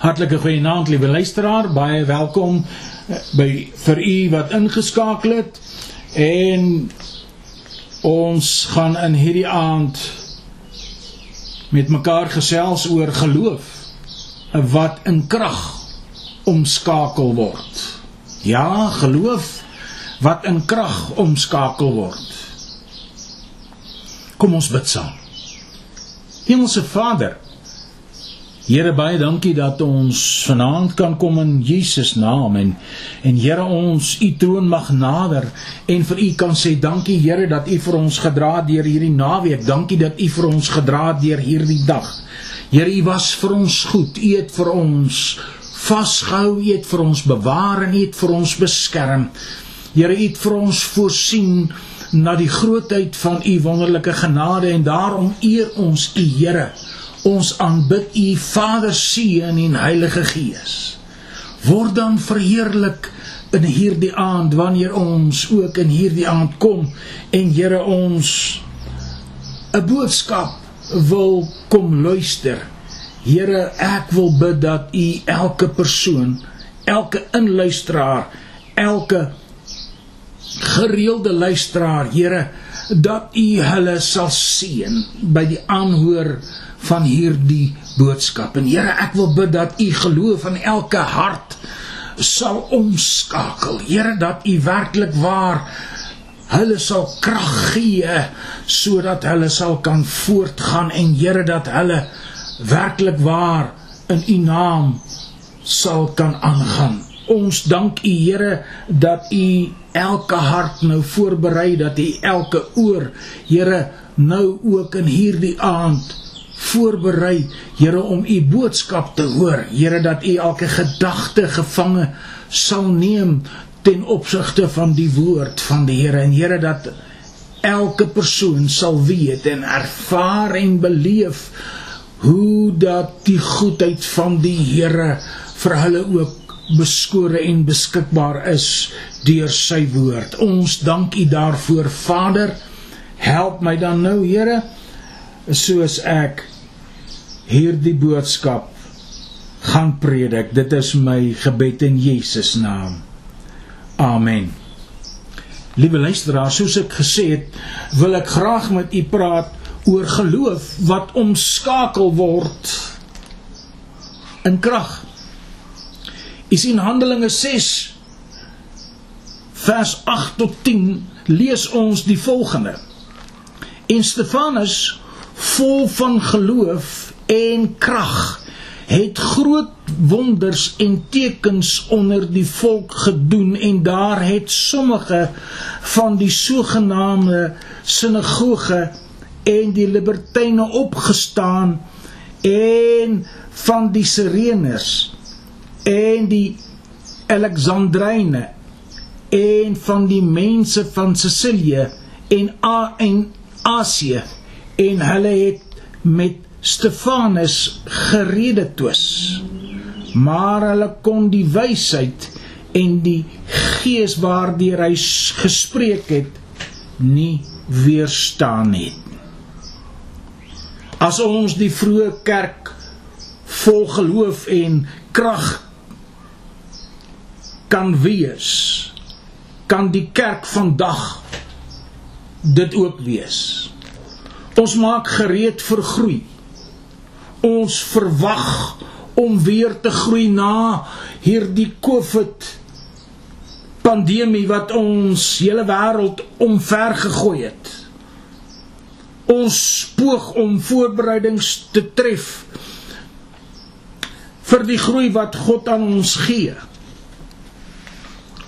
Hartlike goeienaand liewe luisteraar, baie welkom eh, by vir u wat ingeskakel het. En ons gaan in hierdie aand met mekaar gesels oor geloof wat in krag omskakel word. Ja, geloof wat in krag omskakel word. Kom ons bid saam. Hemelse Vader, Here baie dankie dat ons vanaand kan kom in Jesus naam en en Here ons u troon mag nader en vir u kan sê dankie Here dat u vir ons gedra het deur hierdie naweek. Dankie dat u vir ons gedra het deur hierdie dag. Here u was vir ons goed. U het vir ons vasgehou, u het vir ons bewaar en u het vir ons beskerm. Here u het vir ons voorsien na die grootheid van u wonderlike genade en daarom eer ons u Here. Ons aanbid U Vader, Seun en Heilige Gees. Word dan verheerlik in hierdie aand wanneer ons ook in hierdie aand kom en Here ons 'n boodskap wil kom luister. Here, ek wil bid dat U elke persoon, elke inluisteraar, elke gereelde luisteraar, Here, dat U hulle sal seën by die aanhoor van hierdie boodskap. En Here, ek wil bid dat U geloof in elke hart sal omskakel. Here, dat U werklik waar hulle sal krag gee sodat hulle sal kan voortgaan en Here dat hulle werklik waar in U naam sal kan aangaan. Ons dank U Here dat U elke hart nou voorberei dat U elke oor Here nou ook in hierdie aand voorberei, Here, om u boodskap te hoor. Here, dat u elke gedagte gevange sal neem ten opsigte van die woord van die Here en Here dat elke persoon sal weet en ervaar en beleef hoe dat die goedheid van die Here vir hulle ook beskore en beskikbaar is deur sy woord. Ons dank U daarvoor, Vader. Help my dan nou, Here, soos ek hierdie boodskap gaan predik. Dit is my gebed in Jesus naam. Amen. Liewe luisteraars, soos ek gesê het, wil ek graag met u praat oor geloof wat omskakel word in krag. U sien Handelinge 6 vers 8 tot 10 lees ons die volgende. En Stefanus vol van geloof en krag het groot wonders en tekens onder die volk gedoen en daar het sommige van die sogenaamde sinagoge en die libertyne opgestaan en van die sireners en die alexandryne en van die mense van Sicilië en A en Asië en hulle het met Stefanus gerede twis. Maar hulle kon die wysheid en die gees waardeur hy gespreek het nie weerstaan nie. As ons die vroeë kerk vol geloof en krag kan wees, kan die kerk vandag dit ook wees. Ons maak gereed vir groei ons verwag om weer te groei na hierdie COVID pandemie wat ons hele wêreld omver gegooi het. Ons poog om voorbereidings te tref vir die groei wat God aan ons gee.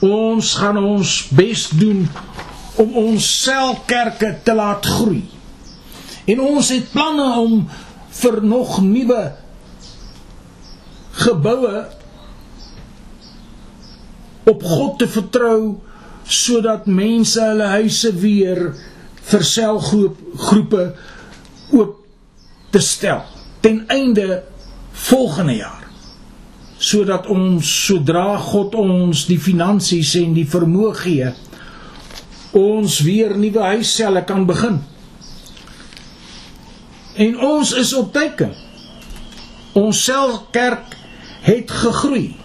Ons gaan ons bes doen om ons selkerke te laat groei. En ons het planne om vir nog nuwe geboue op God te vertrou sodat mense hulle huise weer vir selgroep groepe oop te stel ten einde volgende jaar sodat ons sodra God ons die finansies en die vermoë gee ons weer nuwe huiselle kan begin En ons is op teken. Ons selfkerk het gegroei.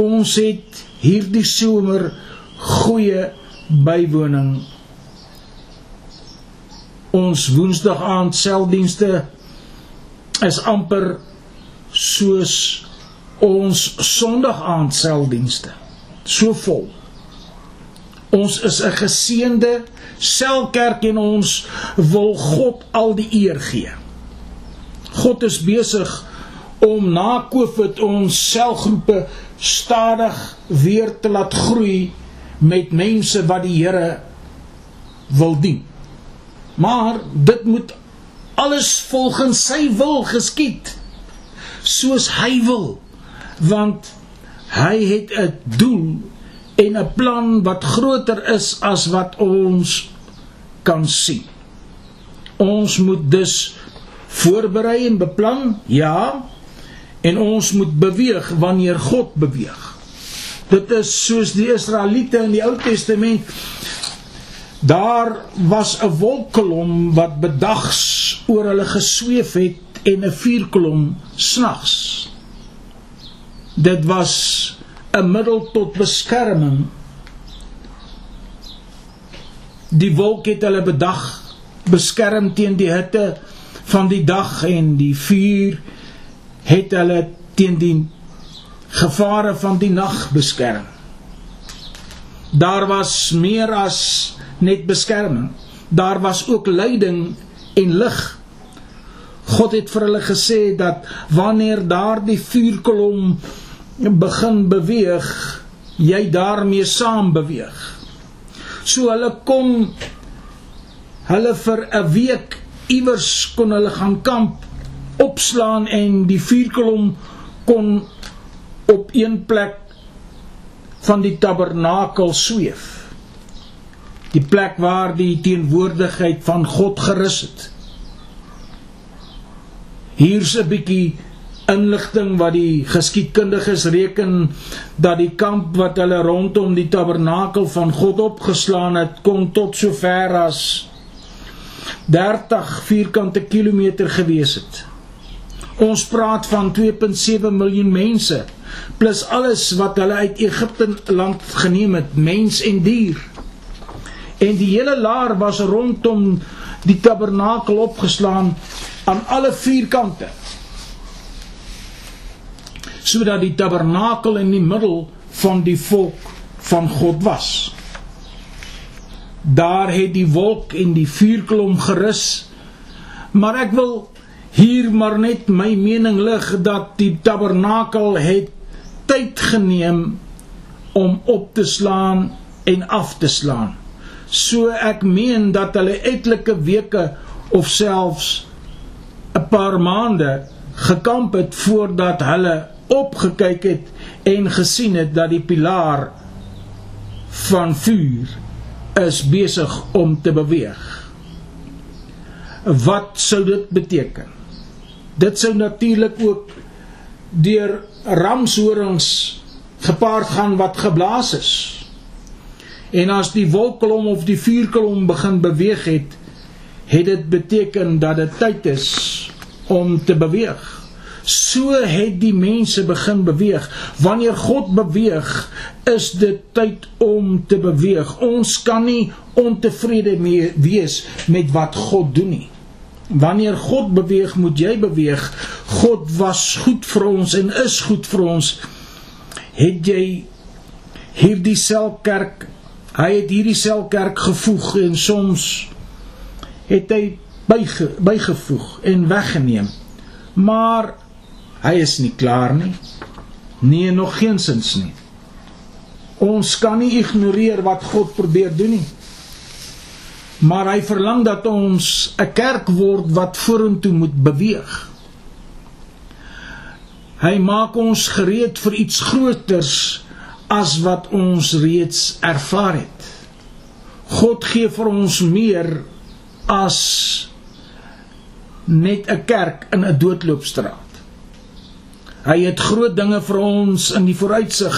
Ons het hierdie somer goeie bywoning. Ons woensdag aand seldienste is amper soos ons sondag aand seldienste. So vol. Ons is 'n geseënde selkerk en ons wil God al die eer gee. God is besig om na Covid ons selgroepe stadig weer te laat groei met mense wat die Here wil dien. Maar dit moet alles volgens sy wil geskied soos hy wil want hy het 'n doel en 'n plan wat groter is as wat ons kan sien. Ons moet dus voorberei en beplan, ja, en ons moet beweeg wanneer God beweeg. Dit is soos die Israeliete in die Ou Testament. Daar was 'n wolkkolom wat bedags oor hulle gesweef het en 'n vuurkolom snags. Dit was 'n middel tot beskerming. Die wolk het hulle bedag beskerm teen die hitte van die dag en die vuur het hulle teen die gevare van die nag beskerm. Daar was meer as net beskerming. Daar was ook leiding en lig. God het vir hulle gesê dat wanneer daardie vuurkolom begin beweeg, jy daarmee saam beweeg. So hulle kon hulle vir 'n week iewers kon hulle gaan kamp opslaan en die vuurkolom kon op een plek van die tabernakel sweef. Die plek waar die teenwoordigheid van God gerus het. Hier's 'n bietjie inligting wat die geskiedkundiges reken dat die kamp wat hulle rondom die tabernakel van God opgeslaan het, kon tot sover as 30 vierkante kilometer gewees het. Ons praat van 2.7 miljoen mense plus alles wat hulle uit Egipte land geneem het, mens en dier. En die hele laar was rondom die tabernakel opgeslaan aan alle vier kante. Sodat die tabernakel in die middel van die volk van God was. Daar het die wolk en die vuurkolom gerus. Maar ek wil hier maar net my mening lig dat die tabernakel het tyd geneem om op te slaan en af te slaan. So ek meen dat hulle etlike weke of selfs 'n paar maande gekamp het voordat hulle opgekyk het en gesien het dat die pilaar van vuur is besig om te beweeg. Wat sou dit beteken? Dit sou natuurlik ook deur ramshorings gepaard gaan wat geblaas is. En as die wolkkolom of die vuurkolom begin beweeg het, het dit beteken dat dit tyd is om te beweeg. So het die mense begin beweeg. Wanneer God beweeg, is dit tyd om te beweeg. Ons kan nie ontevrede mee wees met wat God doen nie. Wanneer God beweeg, moet jy beweeg. God was goed vir ons en is goed vir ons. Het jy hierdie selkerk, hy het hierdie selkerk gevoeg en soms het hy byge, bygevoeg en weggeneem. Maar hy is nie klaar nie. Nee, nog geensins nie. Ons kan nie ignoreer wat God probeer doen nie maar hy verlang dat ons 'n kerk word wat vorentoe moet beweeg. Hy maak ons gereed vir iets groters as wat ons reeds ervaar het. God gee vir ons meer as net 'n kerk in 'n doodloopstraat. Hy het groot dinge vir ons in die vooruitsig,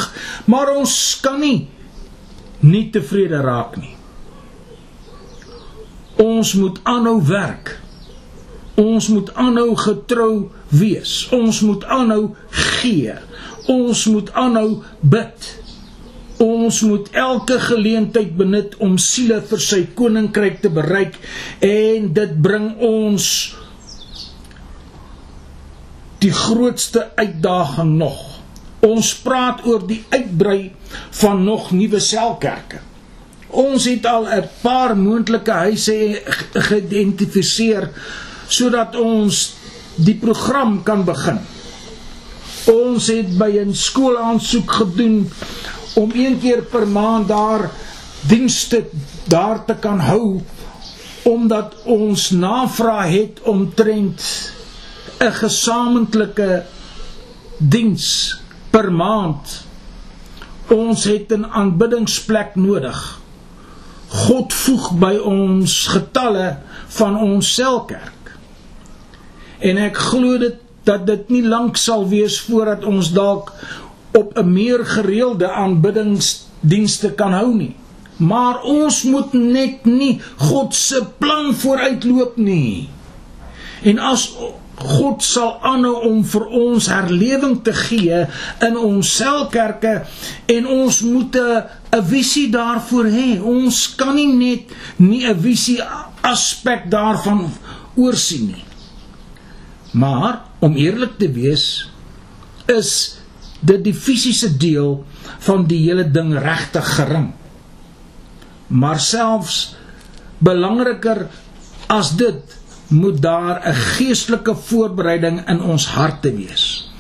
maar ons kan nie nie tevrede raak nie. Ons moet aanhou werk. Ons moet aanhou getrou wees. Ons moet aanhou gee. Ons moet aanhou bid. Ons moet elke geleentheid benut om siele vir sy koninkryk te bereik en dit bring ons die grootste uitdaging nog. Ons praat oor die uitbrei van nog nuwe selkerke. Ons het al 'n paar moontlike huise geïdentifiseer sodat ons die program kan begin. Ons het by 'n skool aansoek gedoen om een keer per maand daar dienste daar te kan hou omdat ons navraag het omtrent 'n gesamentlike diens per maand. Ons het 'n aanbiddingsplek nodig. God voeg by ons getalle van ons selkerk. En ek glo dit dat dit nie lank sal wees voordat ons dalk op 'n meer gereelde aanbiddingsdienste kan hou nie. Maar ons moet net nie God se plan vooruitloop nie. En as God sal aanhou om vir ons herlewing te gee in ons selkerke en ons moet 'n visie daarvoor hê. Ons kan nie net nie 'n visie aspek daarvan oorsien nie. Maar om eerlik te wees is dit die fisiese deel van die hele ding regtig gering. Maar selfs belangriker as dit moet daar 'n geestelike voorbereiding in ons harte wees.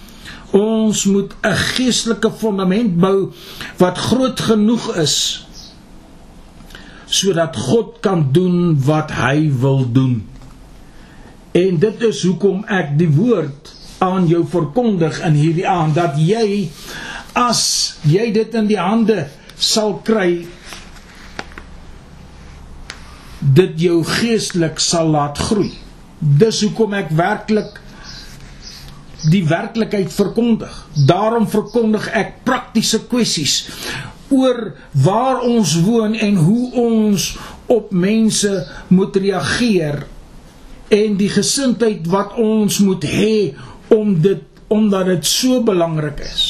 Ons moet 'n geestelike fondament bou wat groot genoeg is sodat God kan doen wat hy wil doen. En dit is hoekom ek die woord aan jou verkondig in hierdie aand dat jy as jy dit in die hande sal kry dit jou geestelik sal laat groei. Dis hoekom ek werklik die werklikheid verkondig. Daarom verkondig ek praktiese kwessies oor waar ons woon en hoe ons op mense moet reageer en die gesindheid wat ons moet hê om dit omdat dit so belangrik is.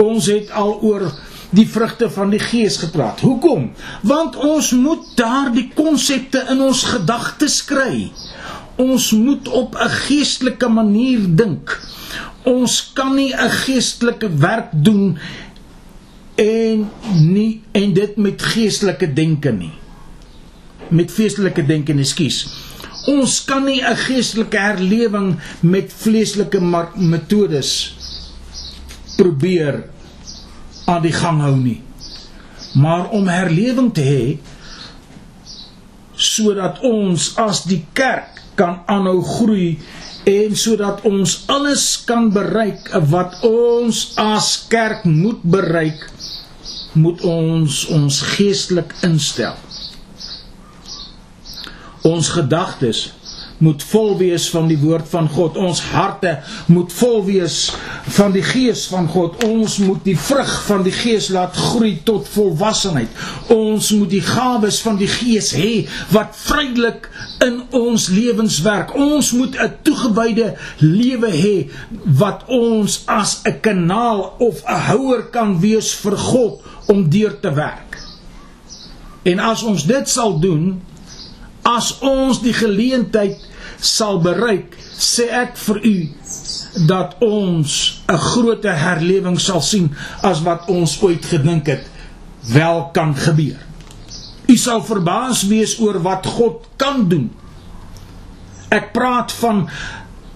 Ons het al oor die vrugte van die gees gepraat. Hoekom? Want ons moet daardie konsepte in ons gedagtes kry. Ons moet op 'n geestelike manier dink. Ons kan nie 'n geestelike werk doen en nie en dit met geestelike denke nie. Met geestelike denke, ekskuus. Ons kan nie 'n geestelike herlewing met vleeslike metodes probeer aan die gang hou nie. Maar om herlewing te hê sodat ons as die kerk kan aanhou groei en sodat ons alles kan bereik wat ons as kerk moet bereik, moet ons ons geestelik instel. Ons gedagtes moet vol wees van die woord van God. Ons harte moet vol wees van die gees van God. Ons moet die vrug van die gees laat groei tot volwassenheid. Ons moet die gawes van die gees hê wat vrylik in ons lewens werk. Ons moet 'n toegewyde lewe hê wat ons as 'n kanaal of 'n houer kan wees vir God om deur te werk. En as ons dit sal doen, as ons die geleentheid sal bereik, sê ek vir u dat ons 'n groot herlewing sal sien as wat ons ooit gedink het wel kan gebeur. U sal verbaas wees oor wat God kan doen. Ek praat van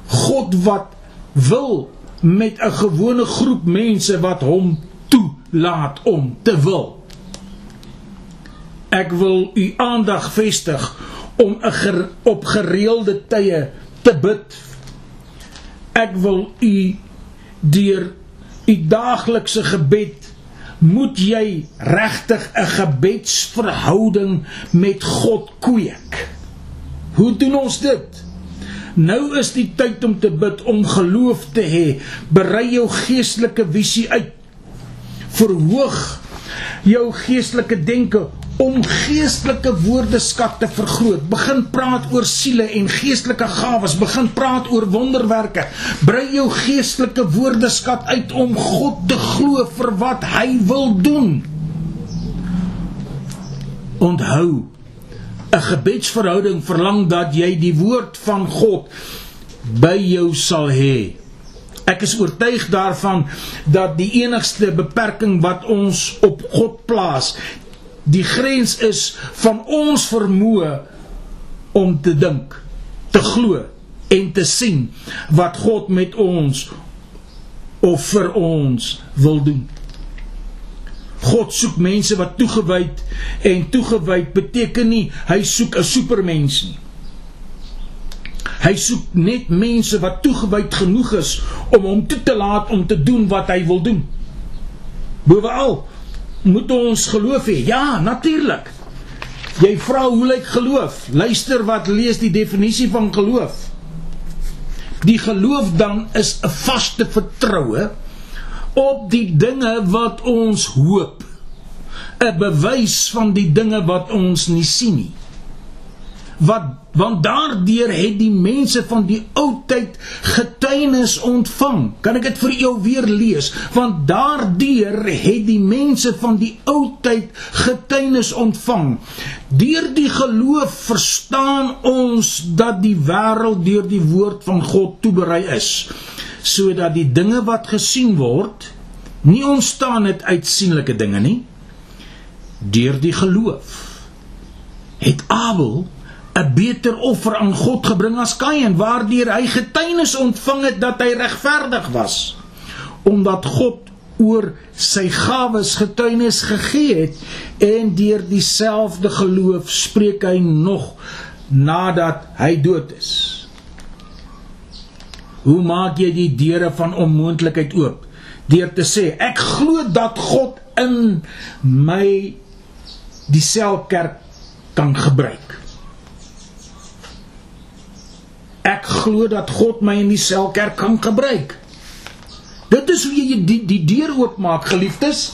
God wat wil met 'n gewone groep mense wat hom toelaat om te wil. Ek wil u aandag vestig om ger, op gereelde tye te bid. Ek wil u deur u daaglikse gebed moet jy regtig 'n gebedsverhouding met God kweek. Hoe doen ons dit? Nou is die tyd om te bid om geloof te hê. Berei jou geestelike visie uit. Verhoog jou geestelike denke om geestelike woordeskat te vergroot. Begin praat oor siele en geestelike gawes, begin praat oor wonderwerke. Brei jou geestelike woordeskat uit om God te glo vir wat hy wil doen. Onthou, 'n gebedsverhouding verlang dat jy die woord van God by jou sal hê. Ek is oortuig daarvan dat die enigste beperking wat ons op God plaas, die grens is van ons vermoë om te dink, te glo en te sien wat God met ons of vir ons wil doen. God soek mense wat toegewyd en toegewyd beteken nie hy soek 'n supermens nie. Hy soek net mense wat toegewyd genoeg is om hom toe te laat om te doen wat hy wil doen. Bovenal moet ons geloof hê. Ja, natuurlik. Jy vra hoe lyk geloof? Luister wat lees die definisie van geloof. Die geloof dan is 'n vaste vertroue op die dinge wat ons hoop. 'n Bewys van die dinge wat ons nie sien nie wat want daardeur het die mense van die ou tyd getuienis ontvang. Kan ek dit vir jou weer lees? Want daardeur het die mense van die ou tyd getuienis ontvang. Deur die geloof verstaan ons dat die wêreld deur die woord van God toeberei is, sodat die dinge wat gesien word nie ontstaan het uit sienlike dinge nie. Deur die geloof het Abel 'n beter offer aan God gebring as Kain waardeur hy getuienis ontvang het dat hy regverdig was omdat God oor sy gawes getuienis gegee het en deur dieselfde geloof spreek hy nog nadat hy dood is. Hoe maak jy die deure van onmoontlikheid oop? Deur te sê ek glo dat God in my die selkerk kan gebruik. Ek glo dat God my in die selkerk kan gebruik. Dit is hoe jy die die deur oopmaak, geliefdes.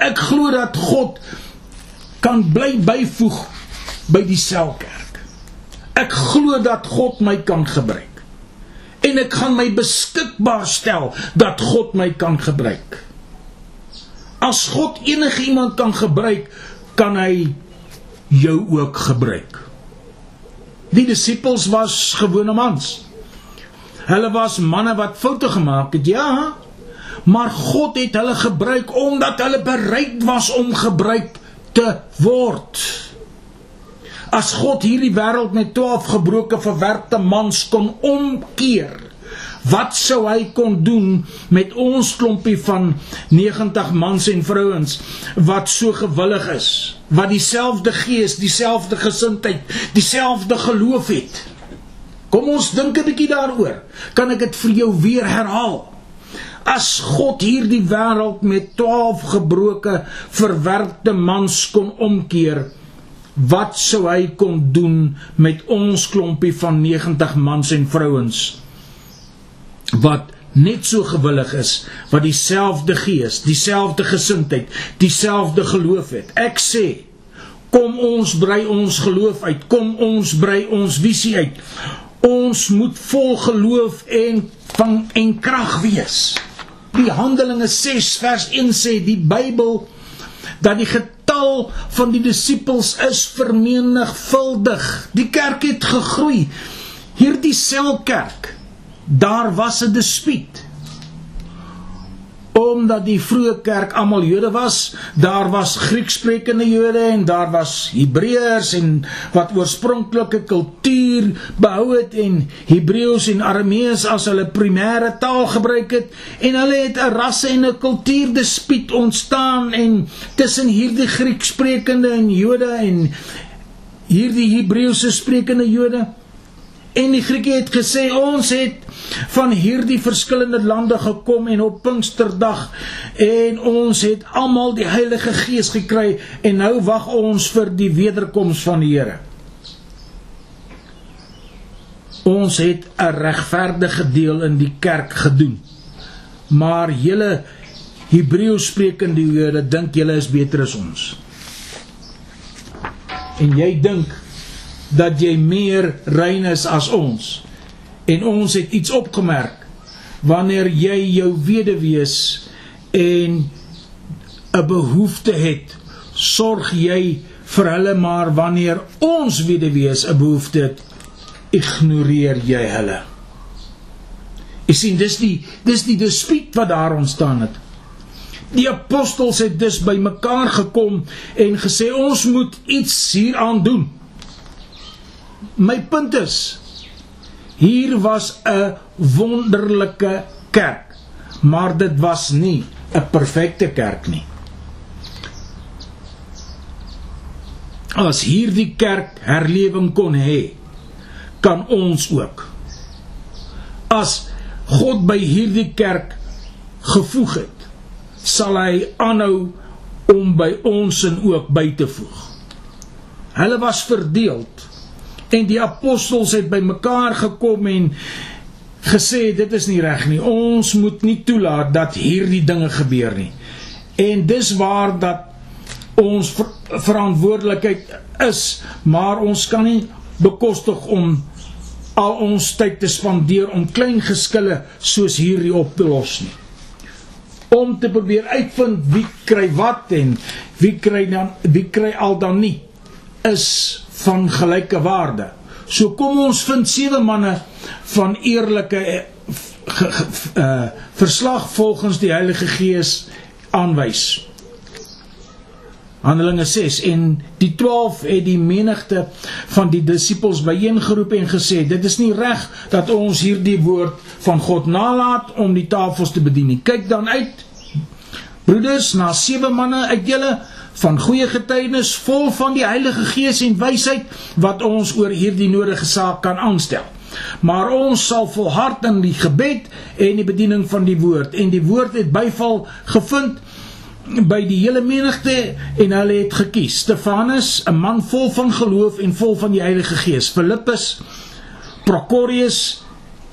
Ek glo dat God kan bly byvoeg by die selkerk. Ek glo dat God my kan gebruik. En ek gaan my beskikbaar stel dat God my kan gebruik. As God enige iemand kan gebruik, kan hy jou ook gebruik. Die disippels was gewone mans. Hulle was manne wat foute gemaak het, ja. Maar God het hulle gebruik omdat hulle bereid was om gebruik te word. As God hierdie wêreld met 12 gebroke verwerpte mans kon omkeer, wat sou hy kon doen met ons klompie van 90 mans en vrouens wat so gewillig is, wat dieselfde gees, dieselfde gesindheid, dieselfde geloof het. Kom ons dink 'n bietjie daaroor. Kan ek dit vir jou weer herhaal? As God hierdie wêreld met 12 gebroke, verwerpte mans kon omkeer, wat sou hy kon doen met ons klompie van 90 mans en vrouens? Wat net so gewillig is wat dieselfde gees, dieselfde gesindheid, dieselfde geloof het. Ek sê, kom ons brei ons geloof uit, kom ons brei ons visie uit. Ons moet vol geloof en van en krag wees. Die Handelinge 6 vers 1 sê die Bybel dat die getal van die disippels is vermenigvuldig. Die kerk het gegroei. Hierdie selkerk daar was 'n dispuut. Omdat die vroeë kerk almal Jode was, daar was Griekssprekende Jode en daar was Hebreërs en wat oorspronklike kultuur behou het en Hebreëus en Aramees as hulle primêre taal gebruik het en hulle het 'n rasse en 'n kultuurdispuut ontstaan en tussen hierdie Griekssprekende en Jode en hierdie Hebreëse sprekende Jode En die Grieke het gesê ons het van hierdie verskillende lande gekom en op Pinksterdag en ons het almal die Heilige Gees gekry en nou wag ons vir die wederkoms van die Here. Ons het 'n regverdige deel in die kerk gedoen. Maar julle Hebreëus sprekende Jode dink julle is beter as ons. en jy dink dat jy meer rein is as ons. En ons het iets opgemerk. Wanneer jy jou weduwees en 'n behoefte het sorg jy vir hulle maar wanneer ons weduwees 'n behoefte het ignoreer jy hulle. Jy sien dis die dis die dispuut wat daar ontstaan het. Die apostels het dus bymekaar gekom en gesê ons moet iets hieraan doen. My punt is hier was 'n wonderlike kerk, maar dit was nie 'n perfekte kerk nie. As hierdie kerk herlewing kon hê, kan ons ook. As God by hierdie kerk gevoeg het, sal hy aanhou om by ons en ook by te voeg. Hulle was verdeeld en die apostels het bymekaar gekom en gesê dit is nie reg nie. Ons moet nie toelaat dat hierdie dinge gebeur nie. En dis waar dat ons ver verantwoordelikheid is, maar ons kan nie bekostig om al ons tyd te spandeer om klein geskille soos hierdie op te los nie om te probeer uitvind wie kry wat en wie kry dan wie kry al dan nie is van gelyke waarde. So kom ons vind sewe manne van eerlike uh verslag volgens die Heilige Gees aanwys. Handelinge 6 en die 12 het die menigte van die disippels byeengeroep en gesê dit is nie reg dat ons hierdie woord van God nalat om die tafels te bedien nie. Kyk dan uit broeders na sewe manne uit julle van goeie getuienis vol van die Heilige Gees en wysheid wat ons oor hierdie nodige saak kan aanstel. Maar ons sal volhard in die gebed en die bediening van die woord. En die woord het byval gevind by die hele menigte en hulle het gekies. Stefanus 'n man vol van geloof en vol van die Heilige Gees. Filippus Procorius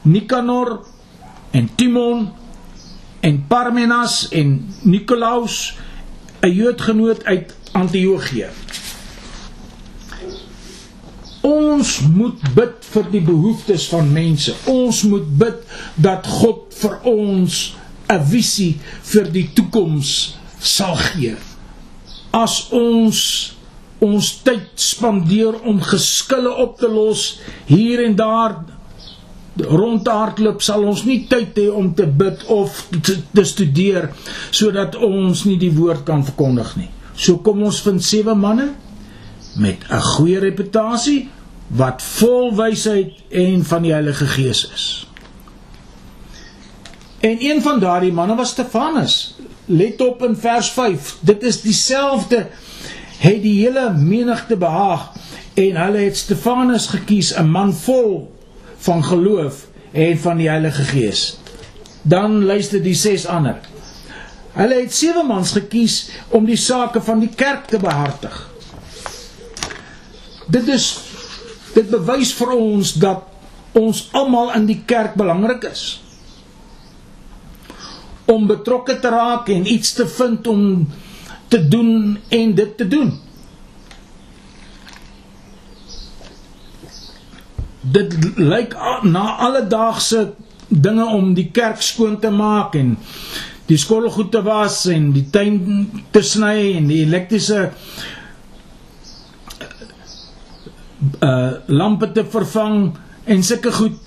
Nicanor en Timon en Parmenas en Nikolaus 'n Joodgenoot uit Antiochië Ons moet bid vir die behoeftes van mense. Ons moet bid dat God vir ons 'n visie vir die toekoms sal gee. As ons ons tyd spandeer om geskille op te los hier en daar rond te hardloop sal ons nie tyd hê om te bid of te, te studeer sodat ons nie die woord kan verkondig nie. So kom ons vind sewe manne met 'n goeie reputasie wat vol wysheid en van die Heilige Gees is. En een van daardie manne was Stefanus. Let op in vers 5. Dit is dieselfde het die hele menigte behaag en hulle het Stefanus gekies, 'n man vol van geloof en van die Heilige Gees. Dan luister die ses ander. Hulle het sewe mans gekies om die sake van die kerk te behartig. Dit is dit bewys vir ons dat ons almal in die kerk belangrik is. Om betrokke te raak en iets te vind om te doen en dit te doen. Dit lyk na alledaagse dinge om die kerk skoon te maak en die skottelgoed te was en die tuin te sny en die elektriese uh lampe te vervang en sulke goed.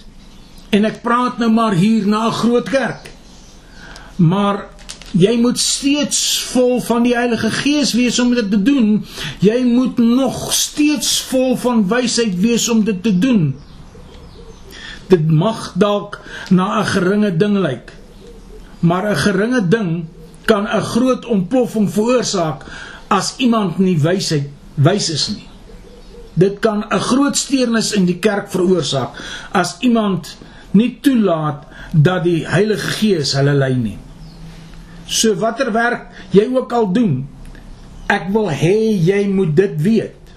En ek praat nou maar hier na 'n groot kerk. Maar jy moet steeds vol van die Heilige Gees wees om dit te doen. Jy moet nog steeds vol van wysheid wees om dit te doen dit mag dalk na 'n geringe ding lyk. Maar 'n geringe ding kan 'n groot ontploffing veroorsaak as iemand nie wysheid wys is nie. Dit kan 'n groot steurnis in die kerk veroorsaak as iemand nie toelaat dat die Heilige Gees hulle lei nie. So watter werk jy ook al doen, ek wil hê jy moet dit weet.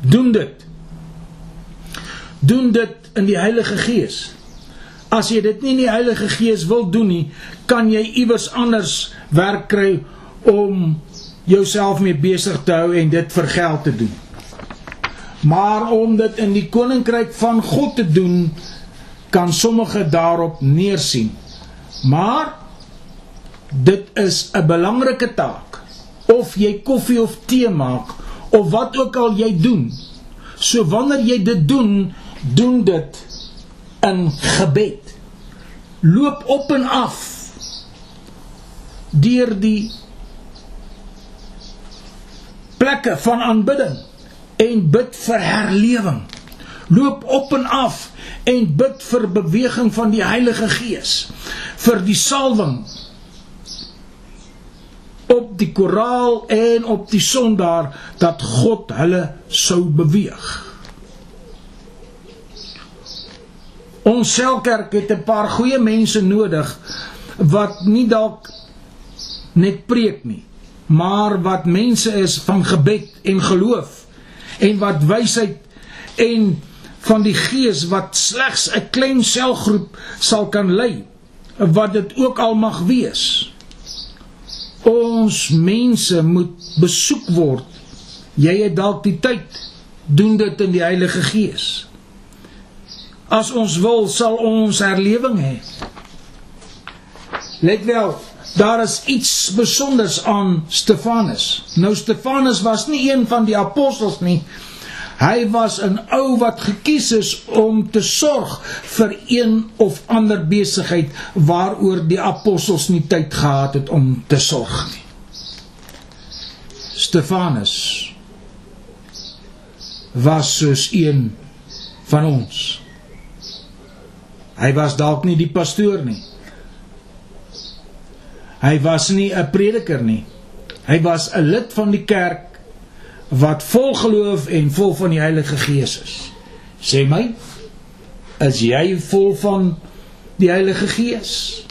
Doen dit. Doen dit in die Heilige Gees. As jy dit nie in die Heilige Gees wil doen nie, kan jy iewers anders werk kry om jouself mee besig te hou en dit vir geld te doen. Maar om dit in die koninkryk van God te doen, kan sommige daarop neersien. Maar dit is 'n belangrike taak. Of jy koffie of tee maak of wat ook al jy doen. So wanneer jy dit doen, doen dit in gebed. Loop op en af deur die plekke van aanbidding en bid vir herlewing. Loop op en af en bid vir beweging van die Heilige Gees, vir die salwing op die koraal en op die sondaar dat God hulle sou beweeg. Ons selkerk het 'n paar goeie mense nodig wat nie dalk net preek nie, maar wat mense is van gebed en geloof en wat wysheid en van die gees wat slegs 'n klein selgroep sal kan lei wat dit ook al mag wees. Ons mense moet besoek word. Jy het dalk die tyd doen dit in die Heilige Gees as ons wil sal ons herlewing hê let wel daar is iets besonders aan Stefanus nou Stefanus was nie een van die apostels nie Hy was 'n ou wat gekies is om te sorg vir een of ander besigheid waaroor die apostels nie tyd gehad het om te sorg nie. Stefanus was soos een van ons. Hy was dalk nie die pastoor nie. Hy was nie 'n prediker nie. Hy was 'n lid van die kerk wat vol geloof en vol van die Heilige Gees is. Sê my, is jy vol van die Heilige Gees?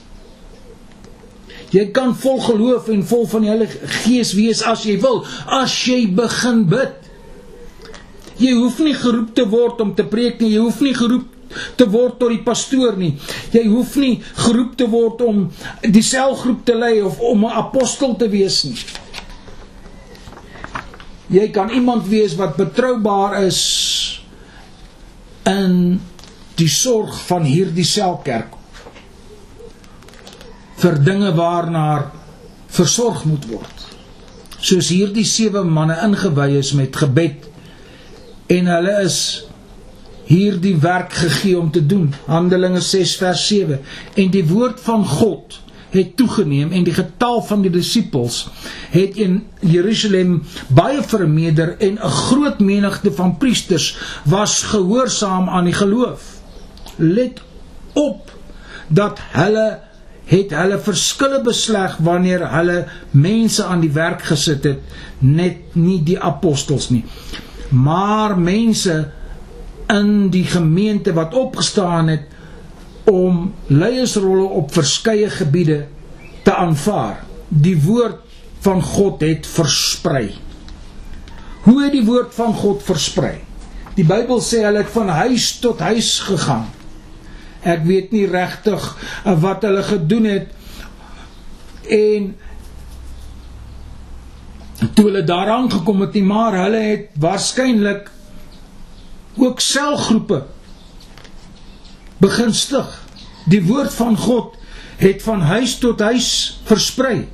Jy kan vol geloof en vol van die Heilige Gees wees as jy wil, as jy begin bid. Jy hoef nie geroep te word om te preek nie, jy hoef nie geroep te word tot die pastoor nie. Jy hoef nie geroep te word om die selgroep te lei of om 'n apostel te wees nie. Jy kan iemand wees wat betroubaar is in die sorg van hierdie selkerk vir dinge waarna versorg moet word. Soos hierdie sewe manne ingewy is met gebed en hulle is hierdie werk gegee om te doen. Handelinge 6 vers 7 en die woord van God het toegeneem en die getal van die disippels het in Jerusalem baie vermeerder en 'n groot menigte van priesters was gehoorsaam aan die geloof. Let op dat hulle het hulle verskille besleg wanneer hulle mense aan die werk gesit het, net nie die apostels nie, maar mense in die gemeente wat opgestaan het om leiersrolle op verskeie gebiede te aanvaar. Die woord van God het versprei. Hoe het die woord van God versprei? Die Bybel sê hulle het van huis tot huis gegaan. Ek weet nie regtig wat hulle gedoen het en toe hulle daaraan gekom het nie, maar hulle het waarskynlik ook selgroepe begin stig. Die woord van God het van huis tot huis versprei.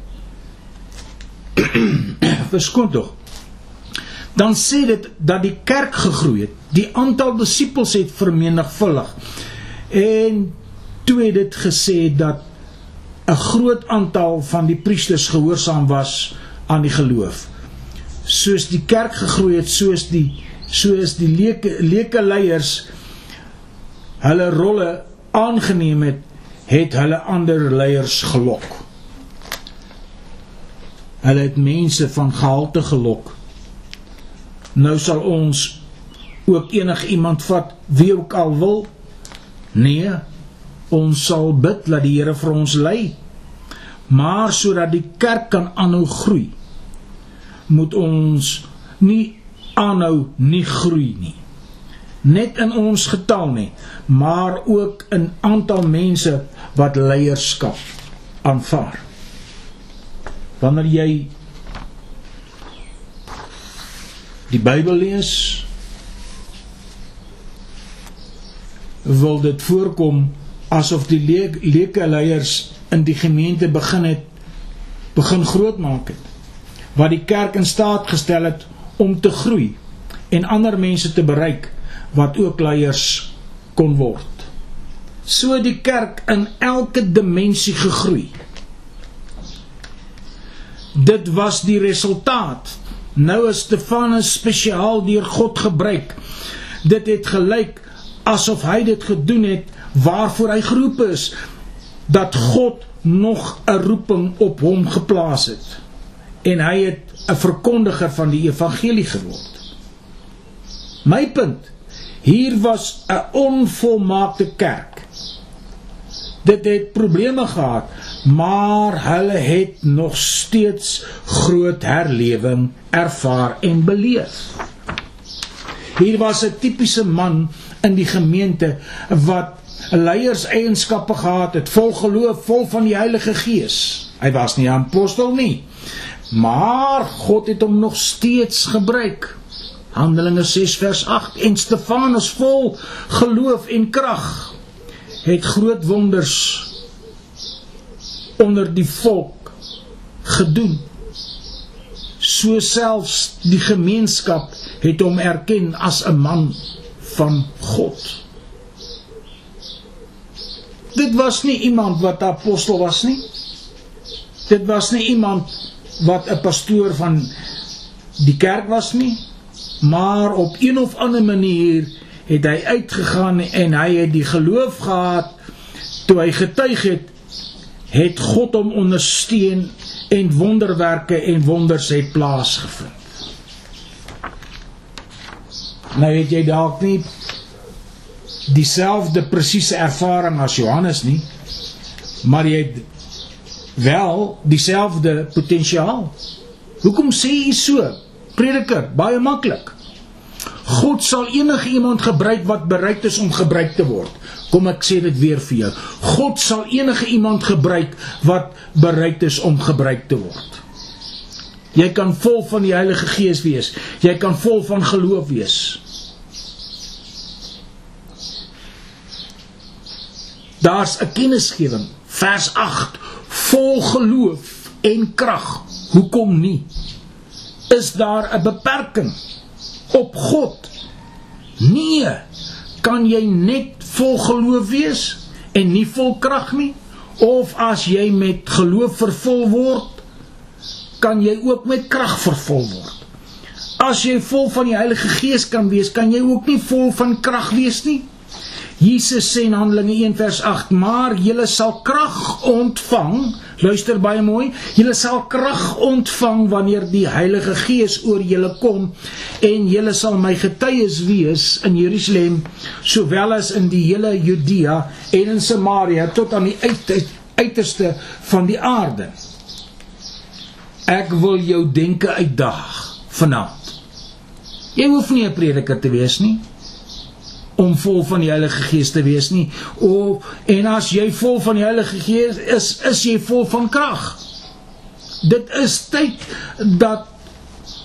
Verskoon tog. Dan sê dit dat die kerk gegroei het. Die aantal disippels het vermenigvuldig. En toe het dit gesê dat 'n groot aantal van die priesters gehoorsaam was aan die geloof. Soos die kerk gegroei het, soos die soos die leuke leuke leiers hulle rolle aangeneem het, het hulle ander leiers gelok. Hulle het mense van gehalte gelok. Nou sal ons ook enig iemand vat wie ook al wil. Nee, ons sal bid dat die Here vir ons lei. Maar sodat die kerk kan aanhou groei, moet ons nie aanhou nie groei nie net in ons getal nie, maar ook in aantal mense wat leierskap aanvaar. Wanneer jy die Bybel lees wil dit voorkom asof die leuke leiers in die gemeente begin het begin grootmaak het wat die kerk in staat gestel het om te groei en ander mense te bereik wat ook leiers kon word. So die kerk in elke dimensie gegroei. Dit was die resultaat. Nou is Stefanus spesiaal deur God gebruik. Dit het gelyk asof hy dit gedoen het waarvoor hy geroep is dat God nog 'n roeping op hom geplaas het en hy het 'n verkondiger van die evangelie geword. My punt, hier was 'n onvolmaakte kerk. Dit het probleme gehad, maar hulle het nog steeds groot herlewing ervaar en beleef. Hier was 'n tipiese man in die gemeente wat leierseienskappe gehad het, vol geloof, vol van die Heilige Gees. Hy was nie 'n apostel nie, maar God het hom nog steeds gebruik. Handelinge 6 vers 8 en Stefanus vol geloof en krag het groot wonders onder die volk gedoen. So selfs die gemeenskap het hom erken as 'n man van God. Dit was nie iemand wat apostel was nie. Dit was nie iemand wat 'n pastoor van die kerk was nie, maar op een of ander manier het hy uitgegaan en hy het die geloof gehad toe hy getuig het het God hom ondersteun en wonderwerke en wonders het plaasgevind. Nou het jy dalk nie dieselfde presiese ervaring as Johannes nie, maar jy het wel dieselfde potensiaal. Hoekom sê jy so? Prediker, baie maklik. God sal enige iemand gebruik wat bereid is om gebruik te word. Kom ek sê dit weer vir jou. God sal enige iemand gebruik wat bereid is om gebruik te word. Jy kan vol van die Heilige Gees wees. Jy kan vol van geloof wees. Daar's 'n kennisgewing, vers 8, vol geloof en krag. Hoekom nie? Is daar 'n beperking op God? Nee. Kan jy net vol geloof wees en nie vol krag nie? Of as jy met geloof vervul word, kan jy ook met krag vervul word. As jy vol van die Heilige Gees kan wees, kan jy ook nie vol van krag wees nie. Jesus sê in Handelinge 1 vers 8: "Maar julle sal krag ontvang." Luister baie mooi. Julle sal krag ontvang wanneer die Heilige Gees oor julle kom en julle sal my getuies wees in Jerusalem sowel as in die hele Judea en in Samaria tot aan die uiterste van die aarde. Ek wil jou denke uitdaag vanaand. Jy hoef nie 'n prediker te wees nie om vol van die Heilige Gees te wees nie. O en as jy vol van die Heilige Gees is, is jy vol van krag. Dit is tyd dat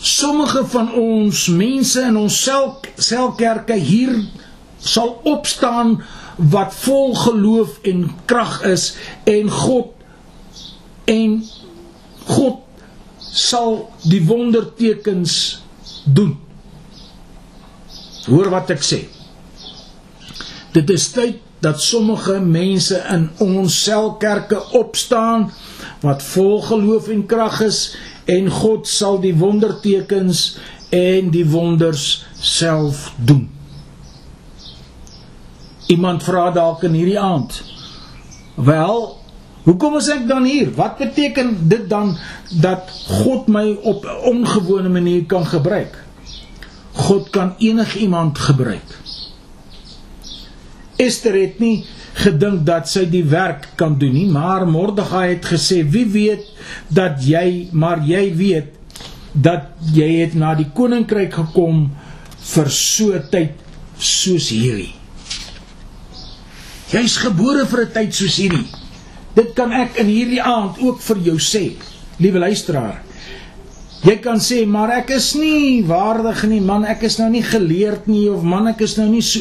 sommige van ons mense in ons sel selkerke hier sal opstaan wat vol geloof en krag is en God en God sal die wondertekens doen. Hoor wat ek sê. Dit is tyd dat sommige mense in ons selkerke opstaan wat vol geloof en krag is en God sal die wondertekens en die wonders self doen. Iemand vra dalk in hierdie aand. Wel, hoekom is ek dan hier? Wat beteken dit dan dat God my op 'n ongewone manier kan gebruik? God kan enigiemand gebruik. Ester het nie gedink dat sy die werk kan doen nie, maar Mordegai het gesê: "Wie weet dat jy, maar jy weet dat jy het na die koninkryk gekom vir so tyd soos hierdie." Jy's gebore vir 'n tyd soos hierdie. Dit kan ek in hierdie aand ook vir jou sê, liewe luisteraar. Jy kan sê, maar ek is nie waardig nie, man, ek is nou nie geleerd nie of man, ek is nou nie so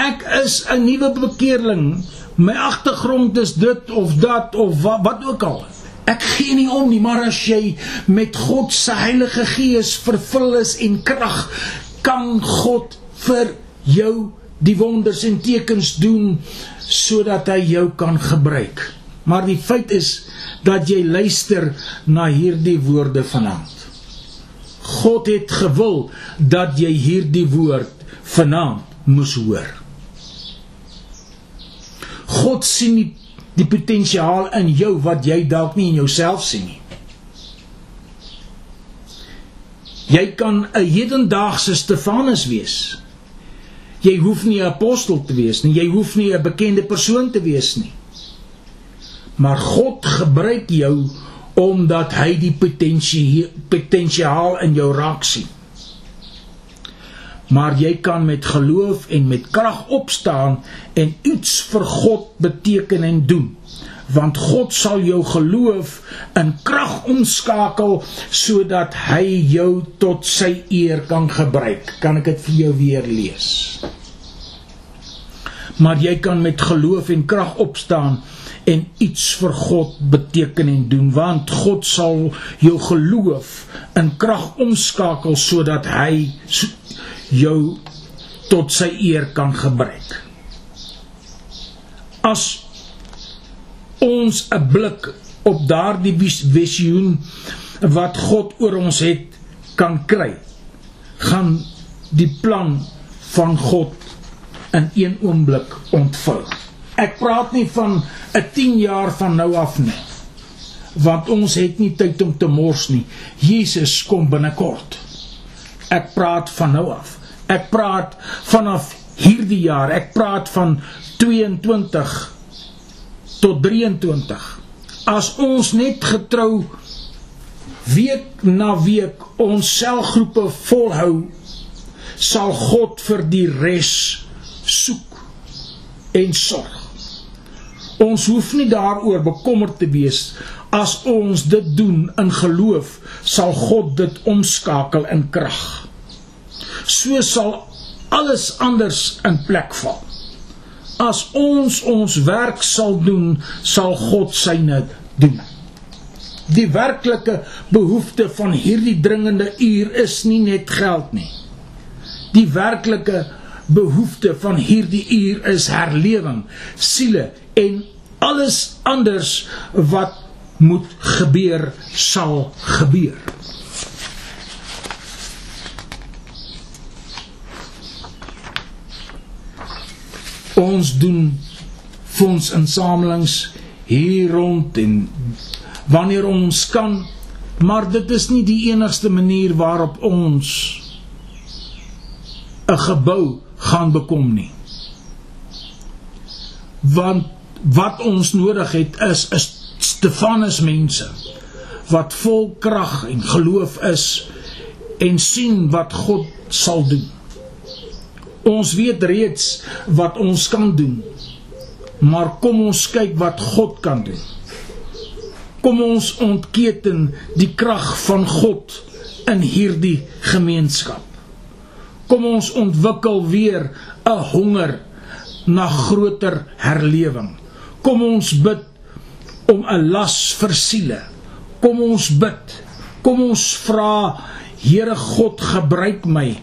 Ek is 'n nuwe bekeerling. My agtergrond is dit of dat of wat, wat ook al. Ek gee nie om nie, maar as jy met God se Heilige Gees vervul is en krag, kan God vir jou die wonders en tekens doen sodat hy jou kan gebruik. Maar die feit is dat jy luister na hierdie woorde vanaand. God het gewil dat jy hierdie woord vanaand moes hoor. God sien die, die potensiaal in jou wat jy dalk nie in jouself sien nie. Jy kan 'n hedendaagse Stefanus wees. Jy hoef nie 'n apostel te wees nie, jy hoef nie 'n bekende persoon te wees nie. Maar God gebruik jou omdat hy die potensiaal in jou raak sien. Maar jy kan met geloof en met krag opstaan en iets vir God beteken en doen. Want God sal jou geloof in krag omskakel sodat hy jou tot sy eer kan gebruik. Kan ek dit vir jou weer lees? Maar jy kan met geloof en krag opstaan en iets vir God beteken en doen want God sal jou geloof in krag omskakel sodat hy jou tot sy eer kan gebruik. As ons 'n blik op daardie visioen wat God oor ons het kan kry, gaan die plan van God in een oomblik ontvul. Ek praat nie van 'n 10 jaar van nou af nie. Want ons het nie tyd om te mors nie. Jesus kom binnekort. Ek praat van nou af. Ek praat vanaf hierdie jaar. Ek praat van 22 tot 23. As ons net getrou week na week ons selgroepe volhou, sal God vir die res soek en sorg. Ons hoef nie daaroor bekommerd te wees as ons dit doen in geloof, sal God dit omskakel in krag. So sal alles anders in plek val. As ons ons werk sal doen, sal God syne doen. Die werklike behoefte van hierdie dringende uur is nie net geld nie. Die werklike behoefte van hierdie uur is herlewing, siele en alles anders wat moet gebeur sal gebeur. Ons doen fondsinsamelings hier rond en wanneer ons kan, maar dit is nie die enigste manier waarop ons 'n gebou gaan bekom nie want wat ons nodig het is 'n Stefanus mense wat vol krag en geloof is en sien wat God sal doen. Ons weet reeds wat ons kan doen. Maar kom ons kyk wat God kan doen. Kom ons ontketen die krag van God in hierdie gemeenskap. Kom ons ontwikkel weer 'n honger na groter herlewing. Kom ons bid om 'n las vir siele. Kom ons bid. Kom ons vra Here God gebruik my.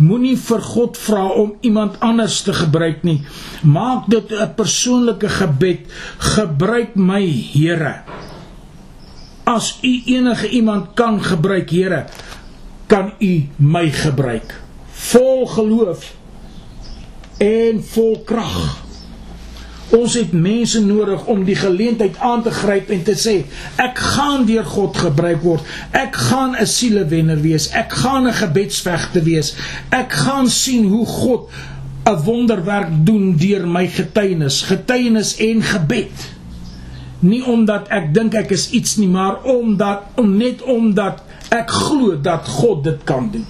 Moenie vir God vra om iemand anders te gebruik nie. Maak dit 'n persoonlike gebed. Gebruik my, Here. As u enige iemand kan gebruik, Here, kan u my gebruik. Vol geloof en vol krag. Ons het mense nodig om die geleentheid aan te gryp en te sê ek gaan deur God gebruik word. Ek gaan 'n sielewenner wees. Ek gaan 'n gebedsvegter wees. Ek gaan sien hoe God 'n wonderwerk doen deur my getuienis, getuienis en gebed. Nie omdat ek dink ek is iets nie, maar omdat om net omdat ek glo dat God dit kan doen.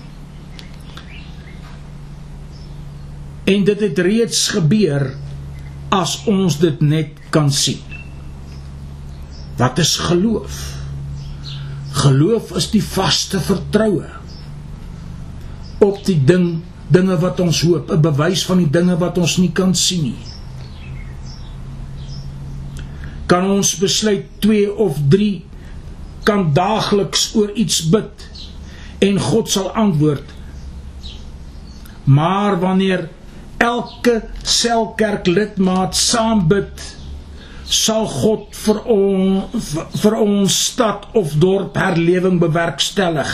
En dit het reeds gebeur as ons dit net kan sien. Wat is geloof? Geloof is die vaste vertroue op die ding dinge wat ons hoop, 'n bewys van die dinge wat ons nie kan sien nie. Kan ons besluit 2 of 3 kan daagliks oor iets bid en God sal antwoord. Maar wanneer elke selkerk lidmaat saam bid, sal God vir ons vir ons stad of dorp herlewing bewerkstellig.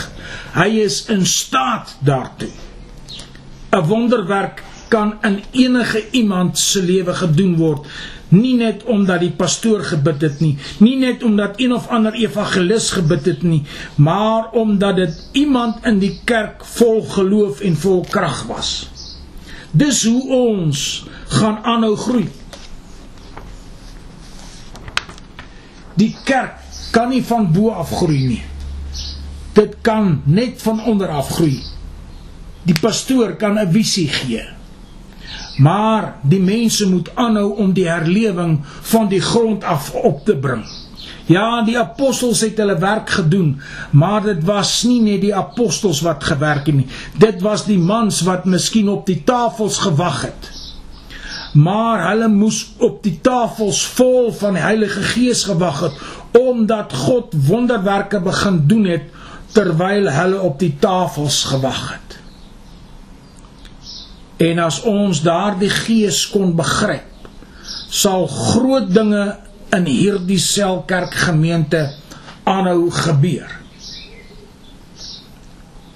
Hy is in staat daartoe. 'n Wonderwerk kan in enige iemand se lewe gedoen word nie net omdat die pastoor gebid het nie, nie net omdat een of ander evangelis gebid het nie, maar omdat dit iemand in die kerk vol geloof en vol krag was. Dis hoe ons gaan aanhou groei. Die kerk kan nie van bo af groei nie. Dit kan net van onder af groei. Die pastoor kan 'n visie gee maar die mense moet aanhou om die herlewing van die grond af op te bring. Ja, die apostels het hulle werk gedoen, maar dit was nie net die apostels wat gewerk het nie. Dit was die mans wat miskien op die tafels gewag het. Maar hulle moes op die tafels vol van die Heilige Gees gewag het omdat God wonderwerke begin doen het terwyl hulle op die tafels gewag het. En as ons daardie gees kon begryp, sal groot dinge in hierdie selkerk gemeente aanhou gebeur.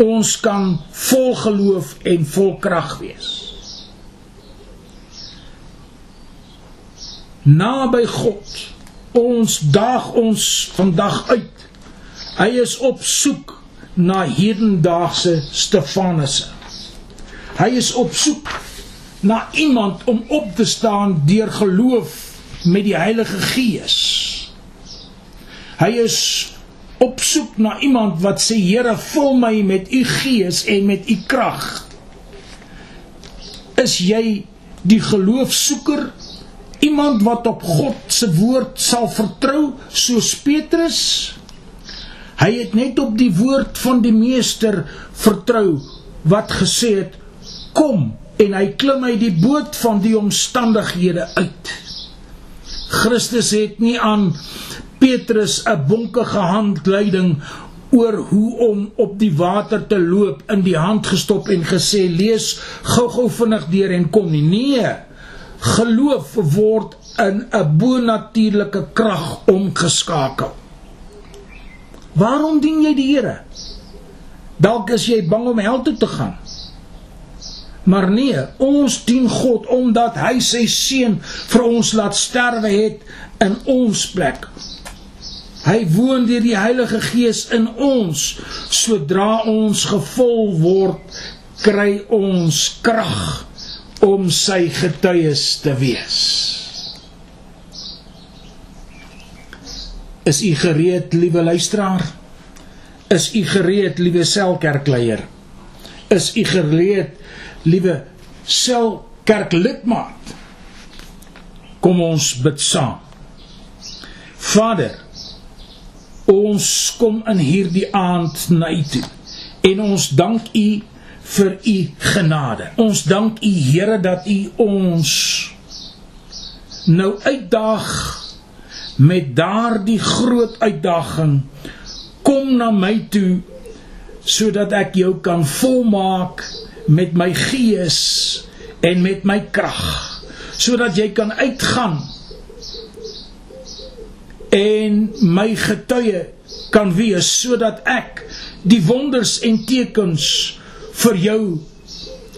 Ons kan vol geloof en vol krag wees. Naby God. Ons daag ons vandag uit. Hy is op soek na hedendaagse Stefanusse. Hy is op soek na iemand om op te staan deur geloof met die Heilige Gees. Hy is op soek na iemand wat sê Here, vul my met u Gees en met u krag. Is jy die geloofsoeker? Iemand wat op God se woord sal vertrou soos Petrus? Hy het net op die woord van die meester vertrou wat gesê het kom en hy klim uit die boot van die omstandighede uit. Christus het nie aan Petrus 'n bonkige handleiding oor hoe om op die water te loop in die hand gestop en gesê lees gou-gou vinnig deur en kom nie. Nee. Geloof word in 'n bonatuurlike krag omgeskakel. Waarom dien jy die Here? Dalk is jy bang om hel toe te gaan. Maar nee, ons dien God omdat hy sy seun vir ons laat sterwe het in ons plek. Hy woon deur die Heilige Gees in ons. Sodra ons gevul word, kry ons krag om sy getuies te wees. Is u gereed, liewe luisteraar? Is u gereed, liewe selkerkleier? Is u gereed, liewe sel kerklidmaat kom ons bid saam. Vader ons kom in hierdie aand na u toe en ons dank u vir u genade. Ons dank u Here dat u ons nou uitdaag met daardie groot uitdaging. Kom na my toe sodat ek jou kan volmaak met my gees en met my krag sodat jy kan uitgaan en my getuie kan wees sodat ek die wonders en tekens vir jou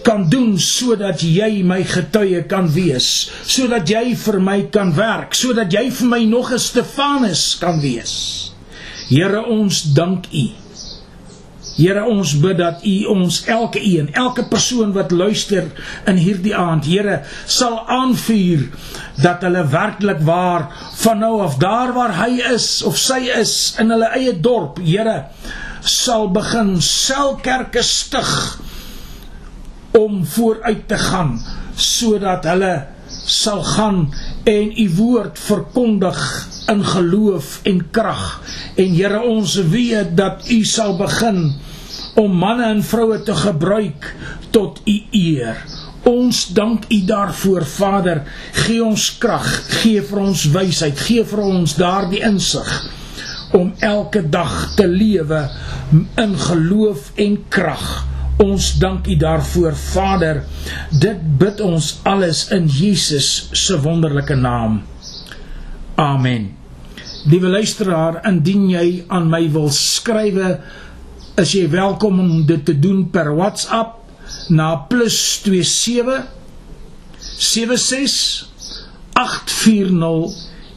kan doen sodat jy my getuie kan wees sodat jy vir my kan werk sodat jy vir my nog 'n Stefanus kan wees. Here ons dank U Here ons bid dat U ons elke een, elke persoon wat luister in hierdie aand, Here, sal aanvuur dat hulle werklik waar van nou af daar waar hy is of sy is in hulle eie dorp, Here, sal begin selkerke stig om vooruit te gaan sodat hulle sal gaan en u woord verkondig in geloof en krag en Here ons weet dat u sal begin om manne en vroue te gebruik tot u eer. Ons dank u daarvoor Vader. Gee ons krag, gee vir ons wysheid, gee vir ons daardie insig om elke dag te lewe in geloof en krag. Ons dank u daarvoor Vader. Dit bid ons alles in Jesus se wonderlike naam. Amen. Liewe luisteraar, indien jy aan my wil skrywe, is jy welkom om dit te doen per WhatsApp na +27 76 840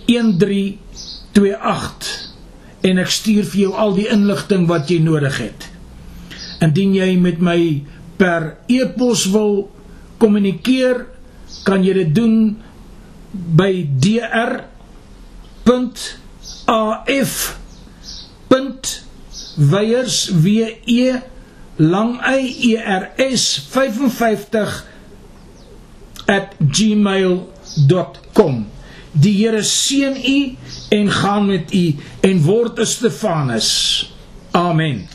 1328 en ek stuur vir jou al die inligting wat jy nodig het. Indien jy met my per e-pos wil kommunikeer, kan jy dit doen by dr.af.weyers w e lang y e r s 55 @gmail.com Die Here seën u en gaan met u en word 'n Stefanus. Amen.